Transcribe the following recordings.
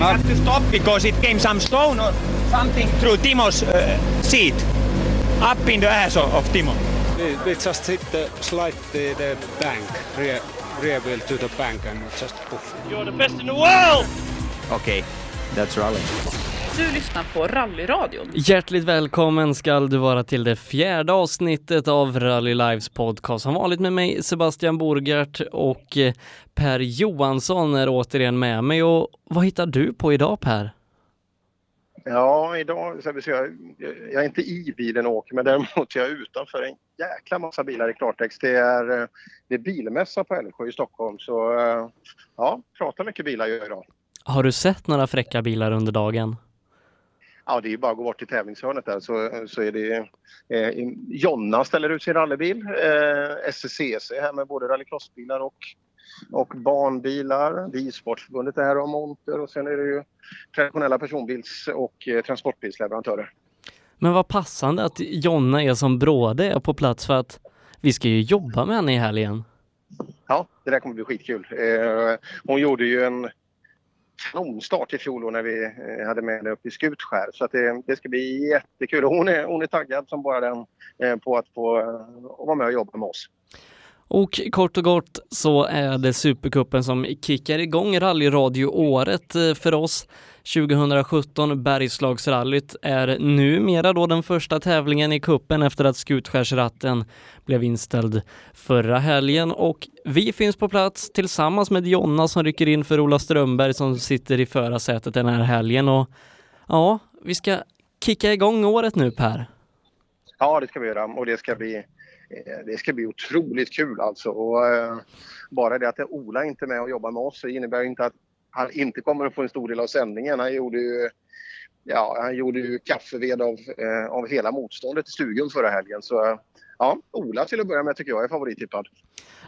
We had to stop because it came some stone or something through Timo's uh, seat, up in the ass of, of Timo. We, we just hit the slide the, the bank, rear, rear wheel to the bank and just poof. You're the best in the world! Okay, that's rally. Du lyssnar på Rallyradion. Hjärtligt välkommen ska du vara till det fjärde avsnittet av Rally Lives podcast. Som vanligt med mig Sebastian Borgert och eh, Per Johansson är återigen med mig. Och vad hittar du på idag Per? Ja, idag ska vi se, jag, jag är inte i bilen och åker men däremot är jag utanför en jäkla massa bilar i klartext. Det är, eh, det är bilmässa på Älvsjö i Stockholm så eh, ja, pratar mycket bilar gör jag idag. Har du sett några fräcka bilar under dagen? Ja, det är ju bara att gå bort till tävlingshörnet där så, så är det eh, Jonna ställer ut sin rallybil, eh, SCCC här med både rallycrossbilar och, och barnbilar. Bilsportförbundet är här och monter och sen är det ju traditionella personbils och eh, transportbilsleverantörer. Men vad passande att Jonna är som bråde är på plats för att vi ska ju jobba med henne i helgen. Ja, det där kommer bli skitkul. Eh, hon gjorde ju en kanonstart i fjol när vi eh, hade med henne upp i Skutskär. Så att det, det ska bli jättekul. Hon är, hon är taggad som bara den eh, på att få eh, vara med och jobba med oss. Och kort och gott så är det Supercupen som kickar igång rallyradioåret eh, för oss. 2017 Bergslagsrallyt är numera då den första tävlingen i kuppen efter att Skutskärsratten blev inställd förra helgen och vi finns på plats tillsammans med Jonna som rycker in för Ola Strömberg som sitter i förarsätet den här helgen och ja, vi ska kicka igång året nu Per. Ja, det ska vi göra och det ska bli Eh, det ska bli otroligt kul alltså. Och, eh, bara det att Ola inte är med och jobbar med oss innebär inte att han inte kommer att få en stor del av sändningen. Han gjorde ju, ja, han gjorde ju kaffeved av, eh, av hela motståndet i stugan förra helgen. Så ja, Ola till att börja med tycker jag är favorittippad.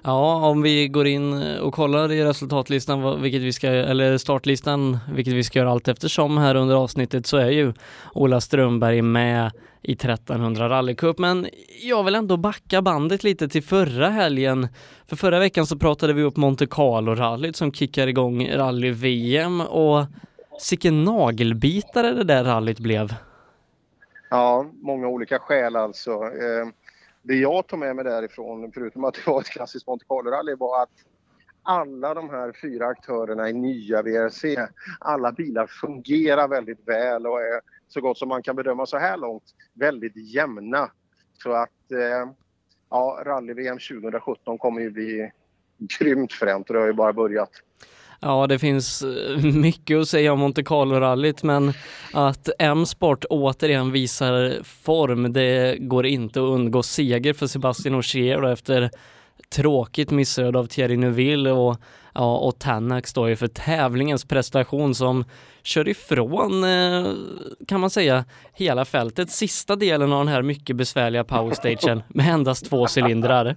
Ja, om vi går in och kollar i resultatlistan, vilket vi ska, eller startlistan, vilket vi ska göra allt eftersom här under avsnittet, så är ju Ola Strömberg med i 1300 rallycup. Men jag vill ändå backa bandet lite till förra helgen. För förra veckan så pratade vi upp Monte Carlo-rallyt som kickar igång rally-VM och sicken nagelbitare det där rallyt blev. Ja, många olika skäl alltså. Eh, det jag tog med mig därifrån, förutom att det var ett klassiskt Monte Carlo-rally, var att alla de här fyra aktörerna i nya VRC, alla bilar fungerar väldigt väl och är så gott som man kan bedöma så här långt väldigt jämna. Så att eh, ja, rally-VM 2017 kommer ju bli grymt fränt och det har ju bara börjat. Ja, det finns eh, mycket att säga om Monte Carlo-rallyt, men att M-sport återigen visar form, det går inte att undgå seger för Sebastian Ogier efter tråkigt missöde av Thierry Neuville och, ja, och Tannack står ju för tävlingens prestation som kör ifrån, eh, kan man säga, hela fältet. Sista delen av den här mycket besvärliga powerstagen med endast två cylindrar.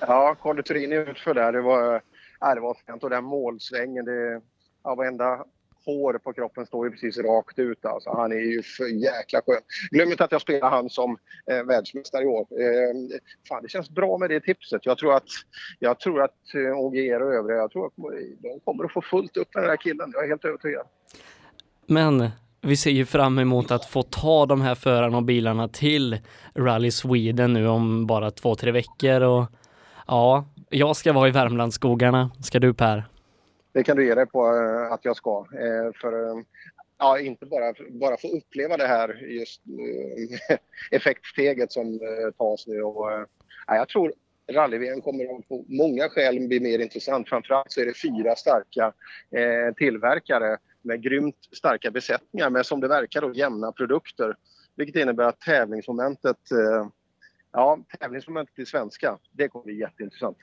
Ja, Conditori utför där, det var, ja, det var fint. Och den målsvängen, det, ja, varenda hår på kroppen står ju precis rakt ut. Alltså. Han är ju för jäkla skön. Glöm inte att jag spelar han som eh, världsmästare i år. Eh, fan, det känns bra med det tipset. Jag tror att, jag tror att eh, OGR och övriga, jag tror att de kommer att få fullt upp med den här killen. Jag är helt övertygad. Men vi ser ju fram emot att få ta de här förarna och bilarna till Rally Sweden nu om bara två, tre veckor och ja, jag ska vara i Värmlandsskogarna. Ska du Per? Det kan du ge dig på eh, att jag ska. Eh, för eh, ja, inte bara, bara få uppleva det här just effektsteget som tas nu. Och, ja, jag tror rally kommer att på många skäl bli mer intressant. Framförallt så är det fyra starka tillverkare med grymt starka besättningar med som det verkar då jämna produkter. Vilket innebär att tävlingsmomentet, ja tävlingsmomentet i svenska, det kommer bli jätteintressant.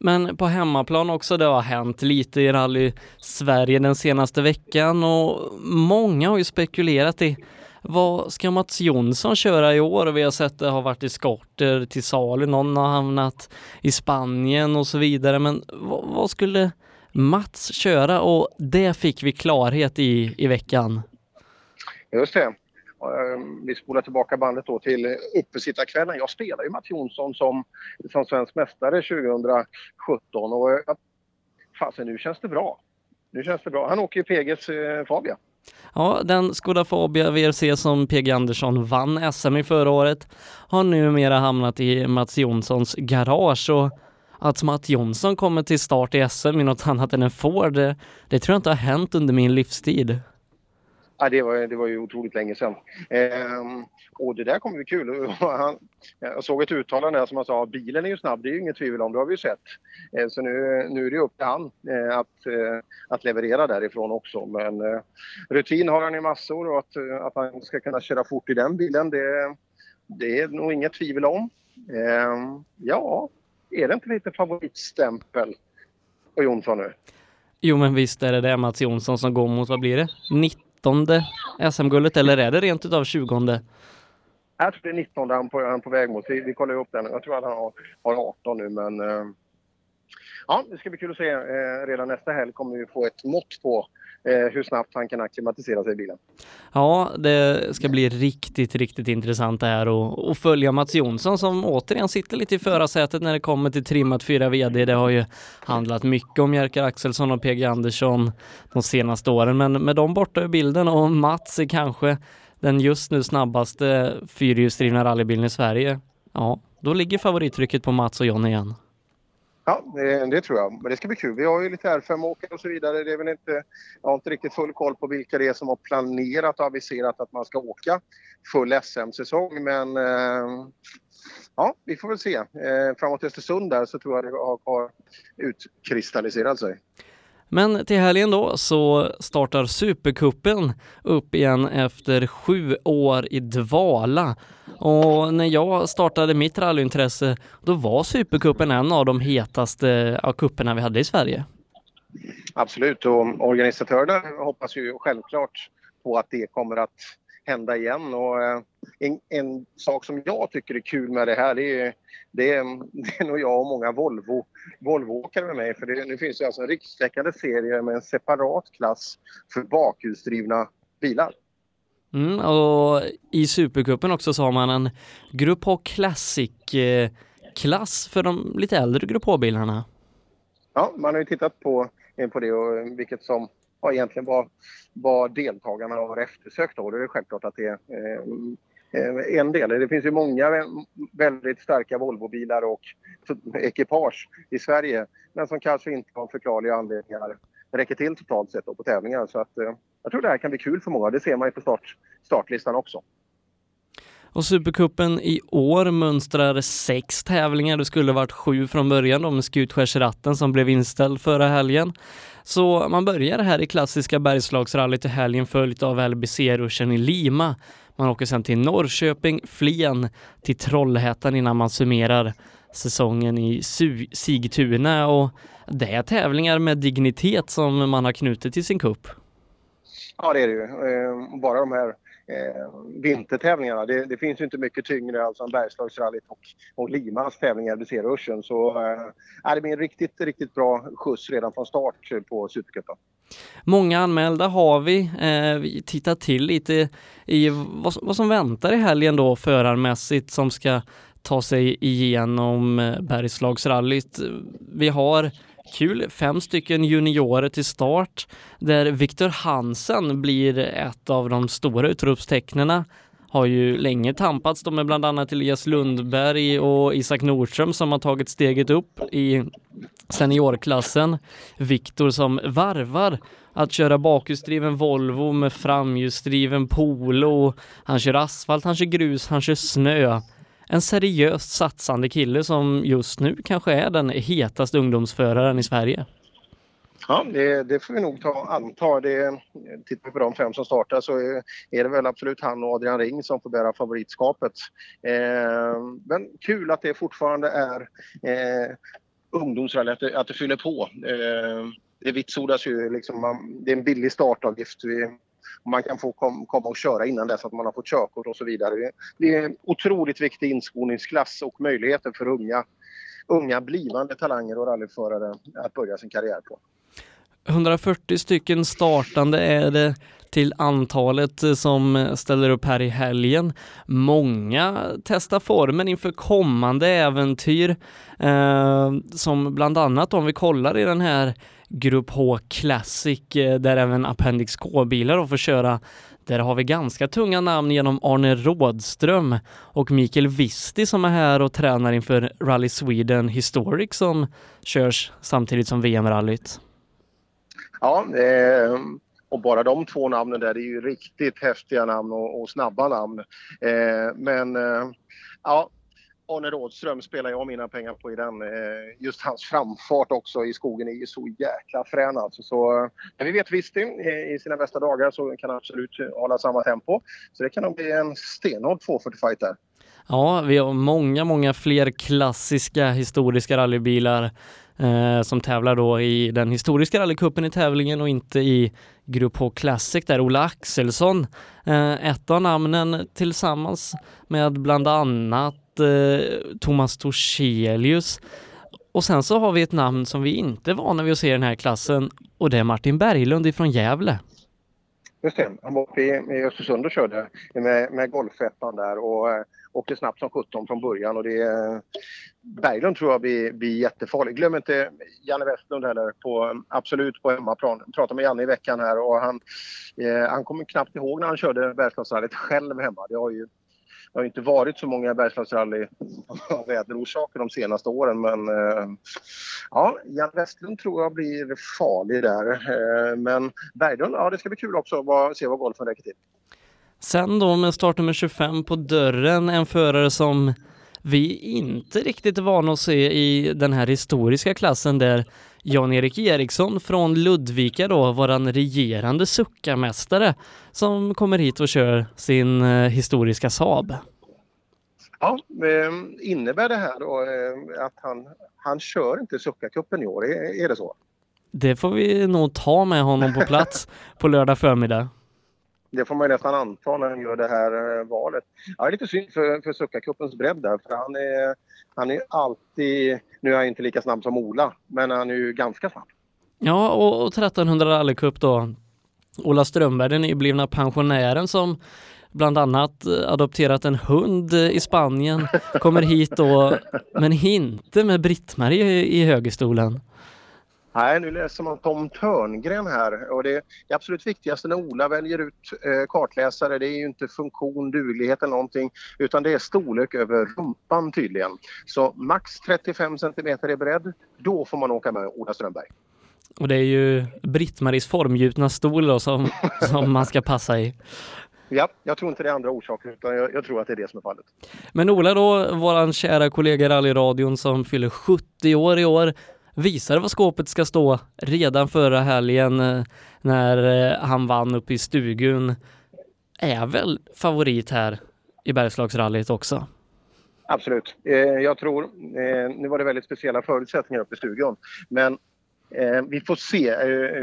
Men på hemmaplan också, det har hänt lite i rally Sverige den senaste veckan och många har ju spekulerat i vad ska Mats Jonsson köra i år? Vi har sett det har varit eskorter till salu, någon har hamnat i Spanien och så vidare. Men vad, vad skulle Mats köra? Och det fick vi klarhet i i veckan. Just det. Ehm, vi spolar tillbaka bandet då till uppesittarkvällen. Jag spelade ju Mats Jonsson som, som svensk mästare 2017 och eh, fasen nu känns det bra. nu känns det bra. Han åker ju PGs eh, Fabia. Ja, den Skoda Fabia VRC som PG Andersson vann SM i förra året har numera hamnat i Mats Jonssons garage och att Mats Jonsson kommer till start i SM i något annat än en Ford, det, det tror jag inte har hänt under min livstid. Ja, det, var, det var ju otroligt länge sedan. Ehm, och det där kommer bli kul. Han, jag såg ett uttalande där som han sa, bilen är ju snabb, det är ju inget tvivel om, det har vi ju sett. Ehm, så nu, nu är det upp till han eh, att, eh, att leverera därifrån också. Men eh, rutin har han i massor och att, eh, att han ska kunna köra fort i den bilen, det, det är nog inget tvivel om. Ehm, ja, är det inte lite favoritstämpel på Jonsson nu? Jo men visst är det det Mats Jonsson som går mot, vad blir det? 19 SM-guldet eller är det rent utav 20? Jag tror det är 19 han på, han på väg mot. Vi, vi kollar upp den. Jag tror att han har, har 18 nu men eh, ja, det ska bli kul att se. Eh, redan nästa helg kommer vi få ett mått på Eh, hur snabbt han kan acklimatisera sig i bilen. Ja, det ska bli riktigt, riktigt intressant det här och, och följa Mats Jonsson som återigen sitter lite i förarsätet när det kommer till trimmat 4 VD. Det har ju handlat mycket om Jerker Axelsson och PG Andersson de senaste åren, men med dem borta ur bilden och Mats är kanske den just nu snabbaste fyrhjulsdrivna rallybilen i Sverige. Ja, då ligger favorittrycket på Mats och John igen. Ja, det, det, tror jag. Men det ska bli kul. Vi har ju lite R5-åkare och så vidare. Det är väl inte, jag har inte riktigt full koll på vilka det är som har planerat och aviserat att man ska åka full SM-säsong. Men eh, ja, vi får väl se. Eh, framåt Östersund där så tror jag det har, har utkristalliserat sig. Men till helgen då så startar Supercupen upp igen efter sju år i dvala. Och när jag startade mitt rallyintresse då var Supercupen en av de hetaste av kupperna vi hade i Sverige. Absolut och organisatörerna hoppas ju självklart på att det kommer att hända igen. Och eh, en, en, sak som jag tycker är kul med det här det är, det är, det är nog jag och många Volvo, Volvo-åkare med mig. För det, nu finns det alltså en rikstäckande serie med en separat klass för bakhjulsdrivna bilar. Mm, och i Supercupen också så har man en Grupp H Classic-klass för de lite äldre Grupp H-bilarna. Ja, man har ju tittat på, på det och vilket som ja, egentligen vad, vad deltagarna har eftersökt. Då. Det är självklart att det är eh, eh en del. Det finns ju många väldigt starka Volvobilar och ekipage i Sverige men som kanske inte av förklarliga anledningar räcker till totalt sett på tävlingar. Så att, eh, jag tror det här kan bli kul för många. Det ser man ju på start, startlistan också. Och Supercupen i år mönstrar sex tävlingar. Det skulle varit sju från början då med Skutskärsratten som blev inställd förra helgen. Så man börjar här i klassiska Bergslagsrallyt i helgen följt av LBC-ruschen i Lima. Man åker sen till Norrköping, Flen, till Trollhättan innan man summerar säsongen i Sigtuna och det är tävlingar med dignitet som man har knutit till sin kupp. Ja det är det ju. Ehm, bara de här eh, vintertävlingarna. Det, det, finns ju inte mycket tyngre alltså än Bergslagsrallyt och, och Limas tävlingar vid ruschen Så eh, det blir en riktigt, riktigt bra skjuts redan från start på Supercupen. Många anmälda har vi. Eh, vi tittar till lite i vad, vad som väntar i helgen då förarmässigt som ska ta sig igenom eh, Bergslagsrallyt. Vi har kul, fem stycken juniorer till start där Viktor Hansen blir ett av de stora utropstecknena har ju länge tampats med bland annat Elias Lundberg och Isak Nordström som har tagit steget upp i seniorklassen. Viktor som varvar att köra bakhjulsdriven Volvo med framhjulsdriven Polo. Han kör asfalt, han kör grus, han kör snö en seriöst satsande kille som just nu kanske är den hetaste ungdomsföraren i Sverige. Ja, det, det får vi nog ta, anta. Det, tittar vi på de fem som startar så är, är, det väl absolut han och Adrian Ring som får bära favoritskapet. Eh, men kul att det fortfarande är eh, ungdomsrally, att det, att det fyller på. Eh, det vitsordas ju liksom, man, det är en billig startavgift. Vi, man kan få kom, komma och köra innan dess att man har fått körkort och så vidare. Det är en otroligt viktig inskolningsklass och möjligheter för unga, unga blivande talanger och rallyförare att börja sin karriär på. 140 stycken startande är det till antalet eh, som eh, ställer upp här i helgen. Många testar formen inför kommande äventyr eh, som bland annat om vi kollar i den här Grupp H Classic eh, där även Appendix K-bilar får köra. Där har vi ganska tunga namn genom Arne Rådström och Mikael Visti som är här och tränar inför Rally Sweden Historic som körs samtidigt som VM-rallyt. Ja, eh, och bara de två namnen där, det är ju riktigt häftiga namn och, och snabba namn. Eh, men eh, ja, Arne Rådström spelar jag mina pengar på i den. Eh, just hans framfart också i skogen är ju så jäkla frän alltså. Så, eh, men vi vet visst det, eh, i sina bästa dagar så kan han absolut hålla samma tempo. Så det kan nog bli en stenhård 240-fight där. Ja, vi har många, många fler klassiska historiska rallybilar eh, som tävlar då i den historiska rallycupen i tävlingen och inte i Grupp H Classic där Ola Axelsson, eh, ett av namnen tillsammans med bland annat eh, Thomas Torselius. Och sen så har vi ett namn som vi inte är vana vid att se i den här klassen och det är Martin Berglund ifrån Gävle. Just det, han var uppe i, Östersund och körde med, med golfettan där och eh, åkte snabbt som 17 från början och det eh, Berglund tror jag blir, blir jättefarlig. Glöm inte Janne Westlund heller, på, absolut på hemmaplan. Jag pratade med Janne i veckan här och han, eh, han kommer knappt ihåg när han körde världsklassrallyt själv hemma. Det har ju det har inte varit så många Bergslagsrally av väderorsaker de senaste åren men eh, ja, Jan Westlund tror jag blir farlig där. Eh, men Berglund, ja det ska bli kul också att se vad golfen räcker till. Sen då med startnummer 25 på dörren, en förare som vi inte riktigt är vana att se i den här historiska klassen där Jan-Erik Eriksson från Ludvika då, våran regerande suckarmästare som kommer hit och kör sin eh, historiska Saab. Ja, eh, innebär det här då eh, att han, han kör inte Suckarcupen i år? Är, är det så? Det får vi nog ta med honom på plats på lördag förmiddag. Det får man nästan anta när han gör det här eh, valet. Ja, det är lite synd för, för Suckarcupens bredd där, för han är, han är alltid... Nu är han inte lika snabb som Ola, men han är ju ganska snabb. Ja, och, och 1300 rallycup då. Ola Strömberg, den nyblivna pensionären som bland annat eh, adopterat en hund eh, i Spanien, kommer hit då, men inte med Britt-Marie i högerstolen. Nej, nu läser man Tom Törngren här och det, det absolut viktigaste när Ola väljer ut eh, kartläsare det är ju inte funktion, duglighet eller någonting utan det är storlek över rumpan tydligen. Så max 35 cm i bredd, då får man åka med Ola Strömberg. Och det är ju Britt-Maries formgjutna stol då som, som man ska passa i. Ja, jag tror inte det är andra orsaker utan jag, jag, tror att det är det som är fallet. Men Ola då, våran kära kollega i rallyradion som fyller 70 år i år, visade vad skåpet ska stå redan förra helgen eh, när eh, han vann uppe i stugun. Är väl favorit här i Bergslagsrallyt också? Absolut. Eh, jag tror, nu var det väldigt speciella förutsättningar uppe i stugan, men vi får se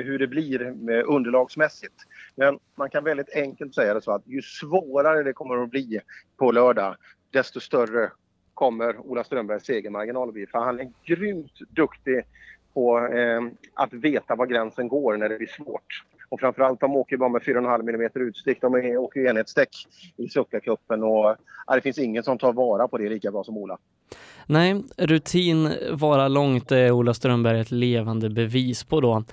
hur det blir underlagsmässigt. Men man kan väldigt enkelt säga det så att ju svårare det kommer att bli på lördag, desto större kommer Ola Strömbergs segermarginal att bli. För han är grymt duktig på eh, att veta var gränsen går när det blir svårt. Och framförallt, de åker bara med 4,5 mm utstick. De åker enhetsdäck i Suckacupen och ja, det finns ingen som tar vara på det lika bra som Ola. Nej, rutin vara långt är Ola Strömberg ett levande bevis på då.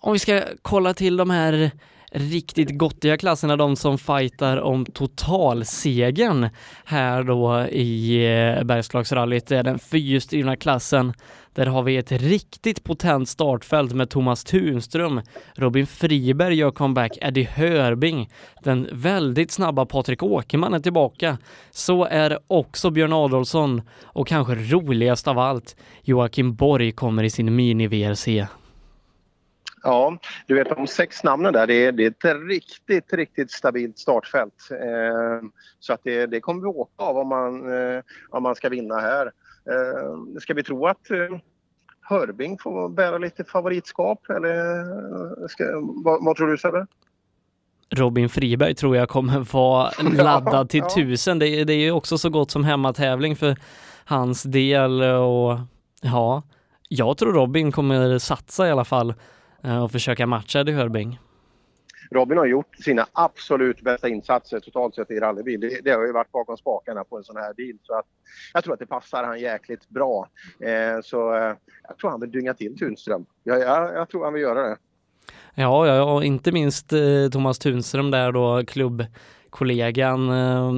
Om vi ska kolla till de här riktigt gottiga klasserna, de som fightar om totalsegern här då i eh, Bergslagsrallyt. Det är den fyrhjulsdrivna klassen. Där har vi ett riktigt potent startfält med Thomas Tunström, Robin Friberg gör comeback, Eddie Hörbing, den väldigt snabba Patrik Åkerman är tillbaka. Så är också Björn Adolfsson och kanske roligast av allt, Joakim Borg kommer i sin mini-VRC. Ja, du vet de sex namnen där, det är, det är ett riktigt, riktigt stabilt startfält. Eh, så att det, det kommer vi åka av om man, eh, om man ska vinna här. Eh, ska vi tro att eh, Hörbing får bära lite favoritskap eller eh, ska, vad, vad tror du Sebbe? Robin Friberg tror jag kommer vara laddad till ja. tusen. Det, det är ju också så gott som hemmatävling för hans del och ja, jag tror Robin kommer satsa i alla fall och försöka matcha Eddie Hörbing. Robin har gjort sina absolut bästa insatser totalt sett i rallybil. Det, det har ju varit bakom spakarna på en sån här bil. Så att, jag tror att det passar han jäkligt bra. Eh, så eh, jag tror han vill dynga till Tunström. Jag, jag, jag tror han vill göra det. Ja, ja, och inte minst eh, Thomas Tunström där då, klubbkollegan. Eh,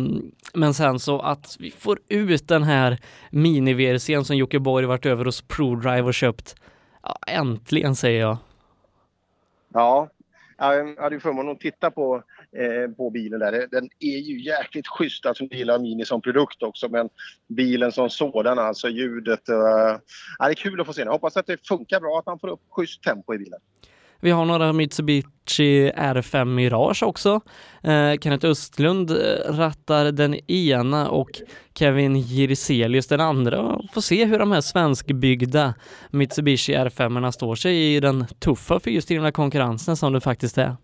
men sen så att vi får ut den här mini-VRCn som Jocke Borg varit över hos ProDrive och köpt. Ja, äntligen säger jag. Ja, jag hade ju förmånen att titta på, eh, på bilen där. Den är ju jäkligt schysst, alltså jag gillar Mini som produkt också, men bilen som sådan, alltså ljudet. Eh, det är kul att få se den. Jag hoppas att det funkar bra, att man får upp schysst tempo i bilen. Vi har några Mitsubishi R5 Mirage också. Eh, Kenneth Östlund eh, rattar den ena och Kevin Girselius den andra. Får se hur de här svenskbyggda Mitsubishi R5 står sig i den tuffa fyrhjulsdrivna konkurrensen som det faktiskt är.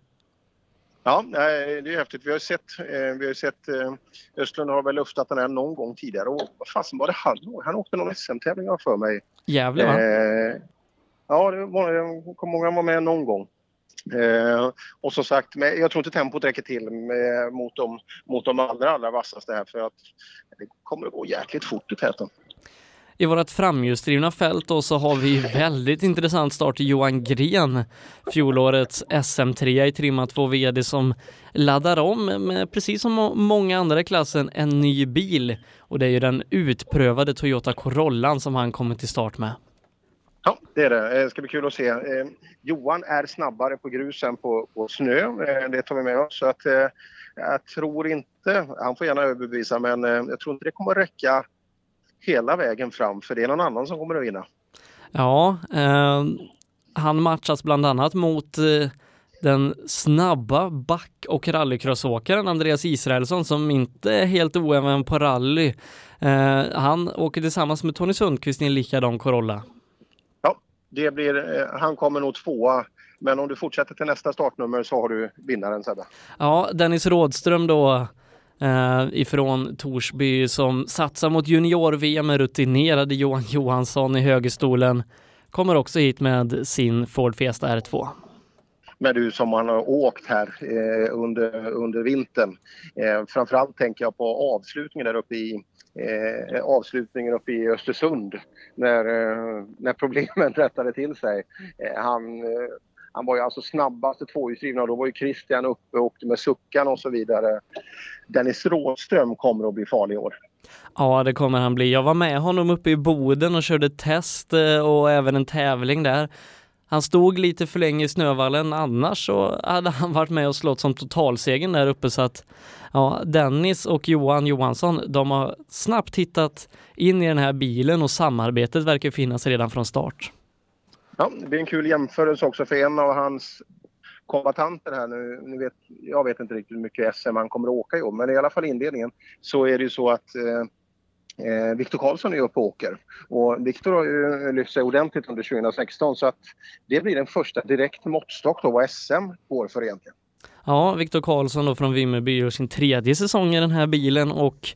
Ja, det är häftigt. Vi har sett, eh, vi har sett eh, Östlund har väl luftat den här någon gång tidigare och vad fasen var det han Han åkte någon SM-tävling för mig. Gävle va? Eh, Ja, det var, jag kommer ihåg han var med någon gång. Eh, och som sagt, men jag tror inte tempot räcker till med, mot, de, mot de allra, allra vassaste här för att det kommer att gå jäkligt fort i täten. I vårt framhjulsdrivna fält då så har vi väldigt intressant start i Johan Gren, fjolårets SM3 i trimma 2 VD som laddar om med, precis som många andra i klassen, en ny bil. Och det är ju den utprövade Toyota Corollan som han kommer till start med. Ja, det är det. Det ska bli kul att se. Eh, Johan är snabbare på grus än på, på snö. Eh, det tar vi med oss. Så att, eh, jag tror inte, han får gärna överbevisa, men jag tror inte det kommer att räcka hela vägen fram för det är någon annan som kommer att vinna. Ja, eh, han matchas bland annat mot eh, den snabba back och rallycrossåkaren Andreas Israelsson som inte är helt oäven på rally. Eh, han åker tillsammans med Tony Sundqvist i en likadan Corolla det blir, eh, han kommer nog tvåa. Men om du fortsätter till nästa startnummer så har du vinnaren Sebbe. Ja, Dennis Rådström då eh, ifrån Torsby som satsar mot junior-VM med rutinerade Johan Johansson i högerstolen kommer också hit med sin Ford Fiesta R2 men du som man har åkt här eh, under, under vintern. Eh, framförallt tänker jag på avslutningen där uppe i eh, avslutningen uppe i Östersund när, eh, när problemen rättade till sig. Eh, han, eh, han var ju alltså snabbaste tvåhjulsdrivna och då var ju Christian uppe och åkte med suckan och så vidare. Dennis Rådström kommer att bli farlig i år. Ja, det kommer han bli. Jag var med honom uppe i Boden och körde test eh, och även en tävling där. Han stod lite för länge i snövallen, annars så hade han varit med och slått som totalsegen där uppe så att ja, Dennis och Johan Johansson, de har snabbt hittat in i den här bilen och samarbetet verkar finnas redan från start. Ja, det blir en kul jämförelse också för en av hans kombatanter här nu, nu vet, jag vet inte riktigt hur mycket SM han kommer att åka i år, men i alla fall inledningen så är det ju så att eh, Eh, Viktor Karlsson är uppe och åker. Och Viktor har ju lyft sig ordentligt under 2016 så att det blir den första direkt måttstock då vad SM går för egentligen. Ja, Viktor Karlsson då från Vimmerby gör sin tredje säsong i den här bilen och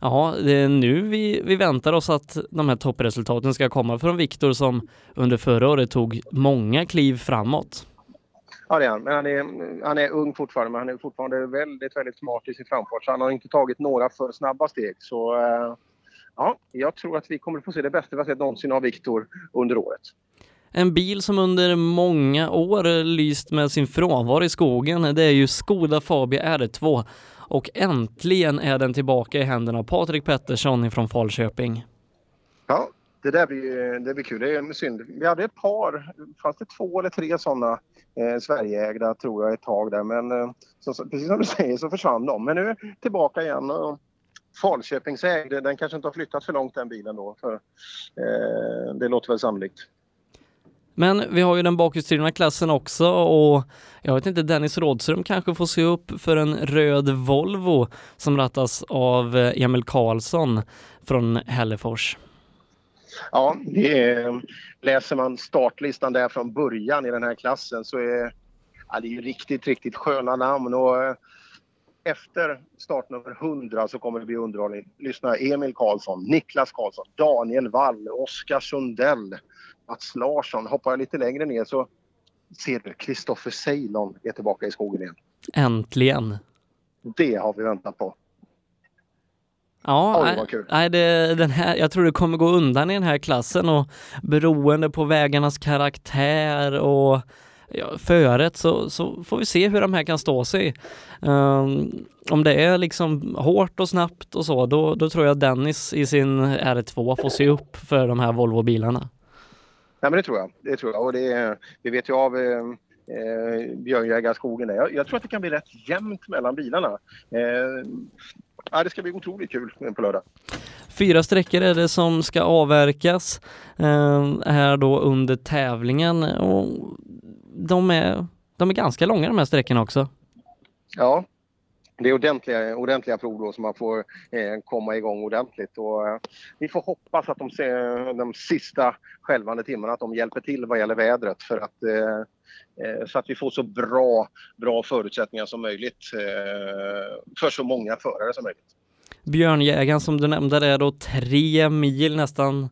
ja, det är nu vi, vi väntar oss att de här toppresultaten ska komma från Viktor som under förra året tog många kliv framåt. Ja, det är han. Men han är, han är ung fortfarande, men han är fortfarande väldigt, väldigt smart i sin framfart. Så han har inte tagit några för snabba steg. Så eh, ja, jag tror att vi kommer att få se det bästa vi har sett någonsin av Viktor under året. En bil som under många år lyst med sin frånvaro i skogen, det är ju Skoda Fabia R2 och äntligen är den tillbaka i händerna av Patrik Pettersson från Falköping. Ja, det där blir, det blir kul. Det är synd. Vi hade ett par, fanns det två eller tre sådana eh, Sverigeägda tror jag ett tag där men eh, så, precis som du säger så försvann de. Men nu tillbaka igen och Falköpingsägd, den kanske inte har flyttat för långt den bilen då. För, eh, det låter väl sannolikt. Men vi har ju den bakhjulsdrivna klassen också och jag vet inte, Dennis Rådström kanske får se upp för en röd Volvo som rattas av eh, Emil Karlsson från Hällefors. Ja, är, läser man startlistan där från början i den här klassen så är ja, det är riktigt, riktigt sköna namn och efter startnummer 100 så kommer det bli underhållning. Lyssna, Emil Karlsson, Niklas Karlsson, Daniel Wall, Oskar Sundell, Mats Larsson. Hoppar jag lite längre ner så ser du, Kristoffer Ceylon är tillbaka i skogen igen. Äntligen! Det har vi väntat på. Ja, Oj, nej, vad kul. nej, det, den här, jag tror det kommer gå undan i den här klassen och beroende på vägarnas karaktär och ja, föret så, så får vi se hur de här kan stå sig. Ehm, om det är liksom hårt och snabbt och så, då, då tror jag Dennis i sin R2 får se upp för de här Volvo-bilarna. Nej, men det tror jag. Det tror jag. Och det, vi vet ju av eh, eh, Björnjägarskogen. Jag, jag tror att det kan bli rätt jämnt mellan bilarna. Eh, ja, det ska bli otroligt kul på lördag. Fyra sträckor är det som ska avverkas eh, här då under tävlingen och de är, de är ganska långa de här sträckorna också. Ja, det är ordentliga, ordentliga prov då som man får eh, komma igång ordentligt. Och, eh, vi får hoppas att de, de sista skälvande timmarna att de hjälper till vad gäller vädret för att, eh, eh, så att vi får så bra, bra förutsättningar som möjligt eh, för så många förare som möjligt. Björnjägaren som du nämnde är då tre mil nästan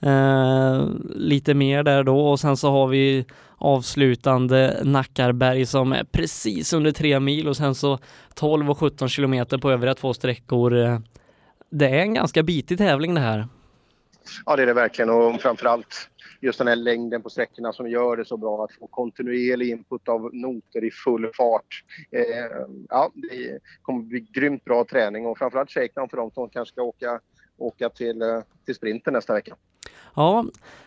Eh, lite mer där då och sen så har vi avslutande Nackarberg som är precis under tre mil och sen så 12 och 17 kilometer på övriga två sträckor. Eh, det är en ganska bitig tävling det här. Ja, det är det verkligen och framförallt just den här längden på sträckorna som gör det så bra att få kontinuerlig input av noter i full fart. Eh, ja, det kommer bli grymt bra träning och framförallt shakedown för de som kanske ska åka, åka till, eh, till sprinten nästa vecka. Ja,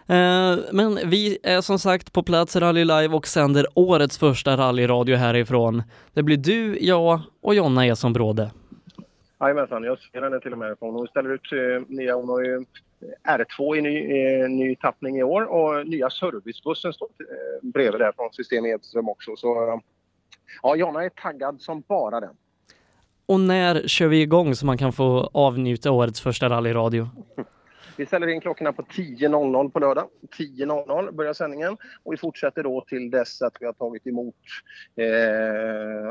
eh, men vi är som sagt på plats i Rally Live och sänder årets första rallyradio härifrån. Det blir du, jag och Jonna Eson Bråde. Jajamensan, jag ser henne till och med. Hon ställer ut eh, nya, hon har ju R2 i ny, eh, ny tappning i år och nya servicebussen står eh, bredvid där från System Edström också. Så eh, ja, Jonna är taggad som bara den. Och när kör vi igång så man kan få avnjuta årets första rallyradio? Vi ställer in klockorna på 10.00 på lördag. 10.00 börjar sändningen och vi fortsätter då till dess att vi har tagit emot eh,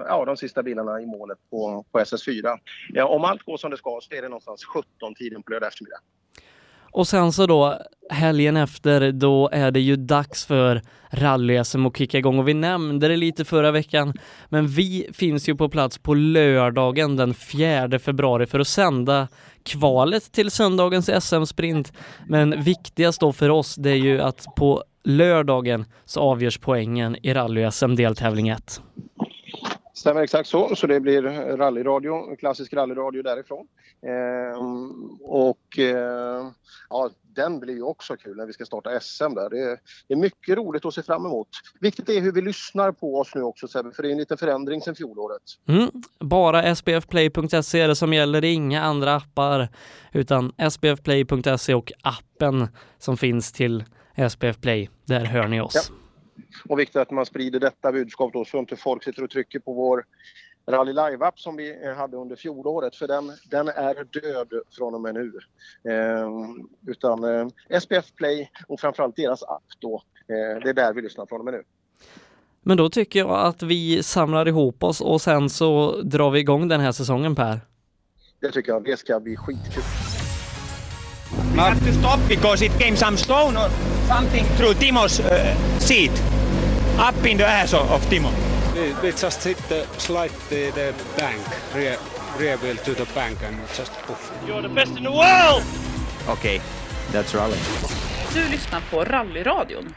ja, de sista bilarna i målet på, på SS4. Ja, om allt går som det ska så är det någonstans 17-tiden på lördag eftermiddag. Och sen så då helgen efter, då är det ju dags för rally-SM att kicka igång och vi nämnde det lite förra veckan, men vi finns ju på plats på lördagen den 4 februari för att sända kvalet till söndagens SM-sprint. Men viktigast då för oss, det är ju att på lördagen så avgörs poängen i rally-SM deltävling 1. Stämmer exakt så. Så det blir rallyradio, klassisk rallyradio därifrån. Ehm, och eh, ja, den blir ju också kul när vi ska starta SM där. Det är, det är mycket roligt att se fram emot. Viktigt är hur vi lyssnar på oss nu också Sebbe, för det är en liten förändring sedan fjolåret. Mm. Bara sbfplay.se är det som gäller, det är inga andra appar utan sbfplay.se och appen som finns till SPF Play. Där hör ni oss. Och viktigt att man sprider detta budskap då så inte folk sitter och trycker på vår Rally Live-app som vi eh, hade under fjolåret för den, den är död från och med nu. Ehm, utan eh, SPF Play och framförallt deras app då, eh, det är där vi lyssnar från och med nu. Men då tycker jag att vi samlar ihop oss och sen så drar vi igång den här säsongen Per. Det tycker jag, det ska bli skitkul. We have to stop because it came some stone or something through Timo's uh, seat. Up in the ass of, of Timo. We, we just hit the slide the, the bank, rear, rear wheel to the bank and just poof. You're the best in the world! Okay, that's rally. Du lyssnar på Rallyradion.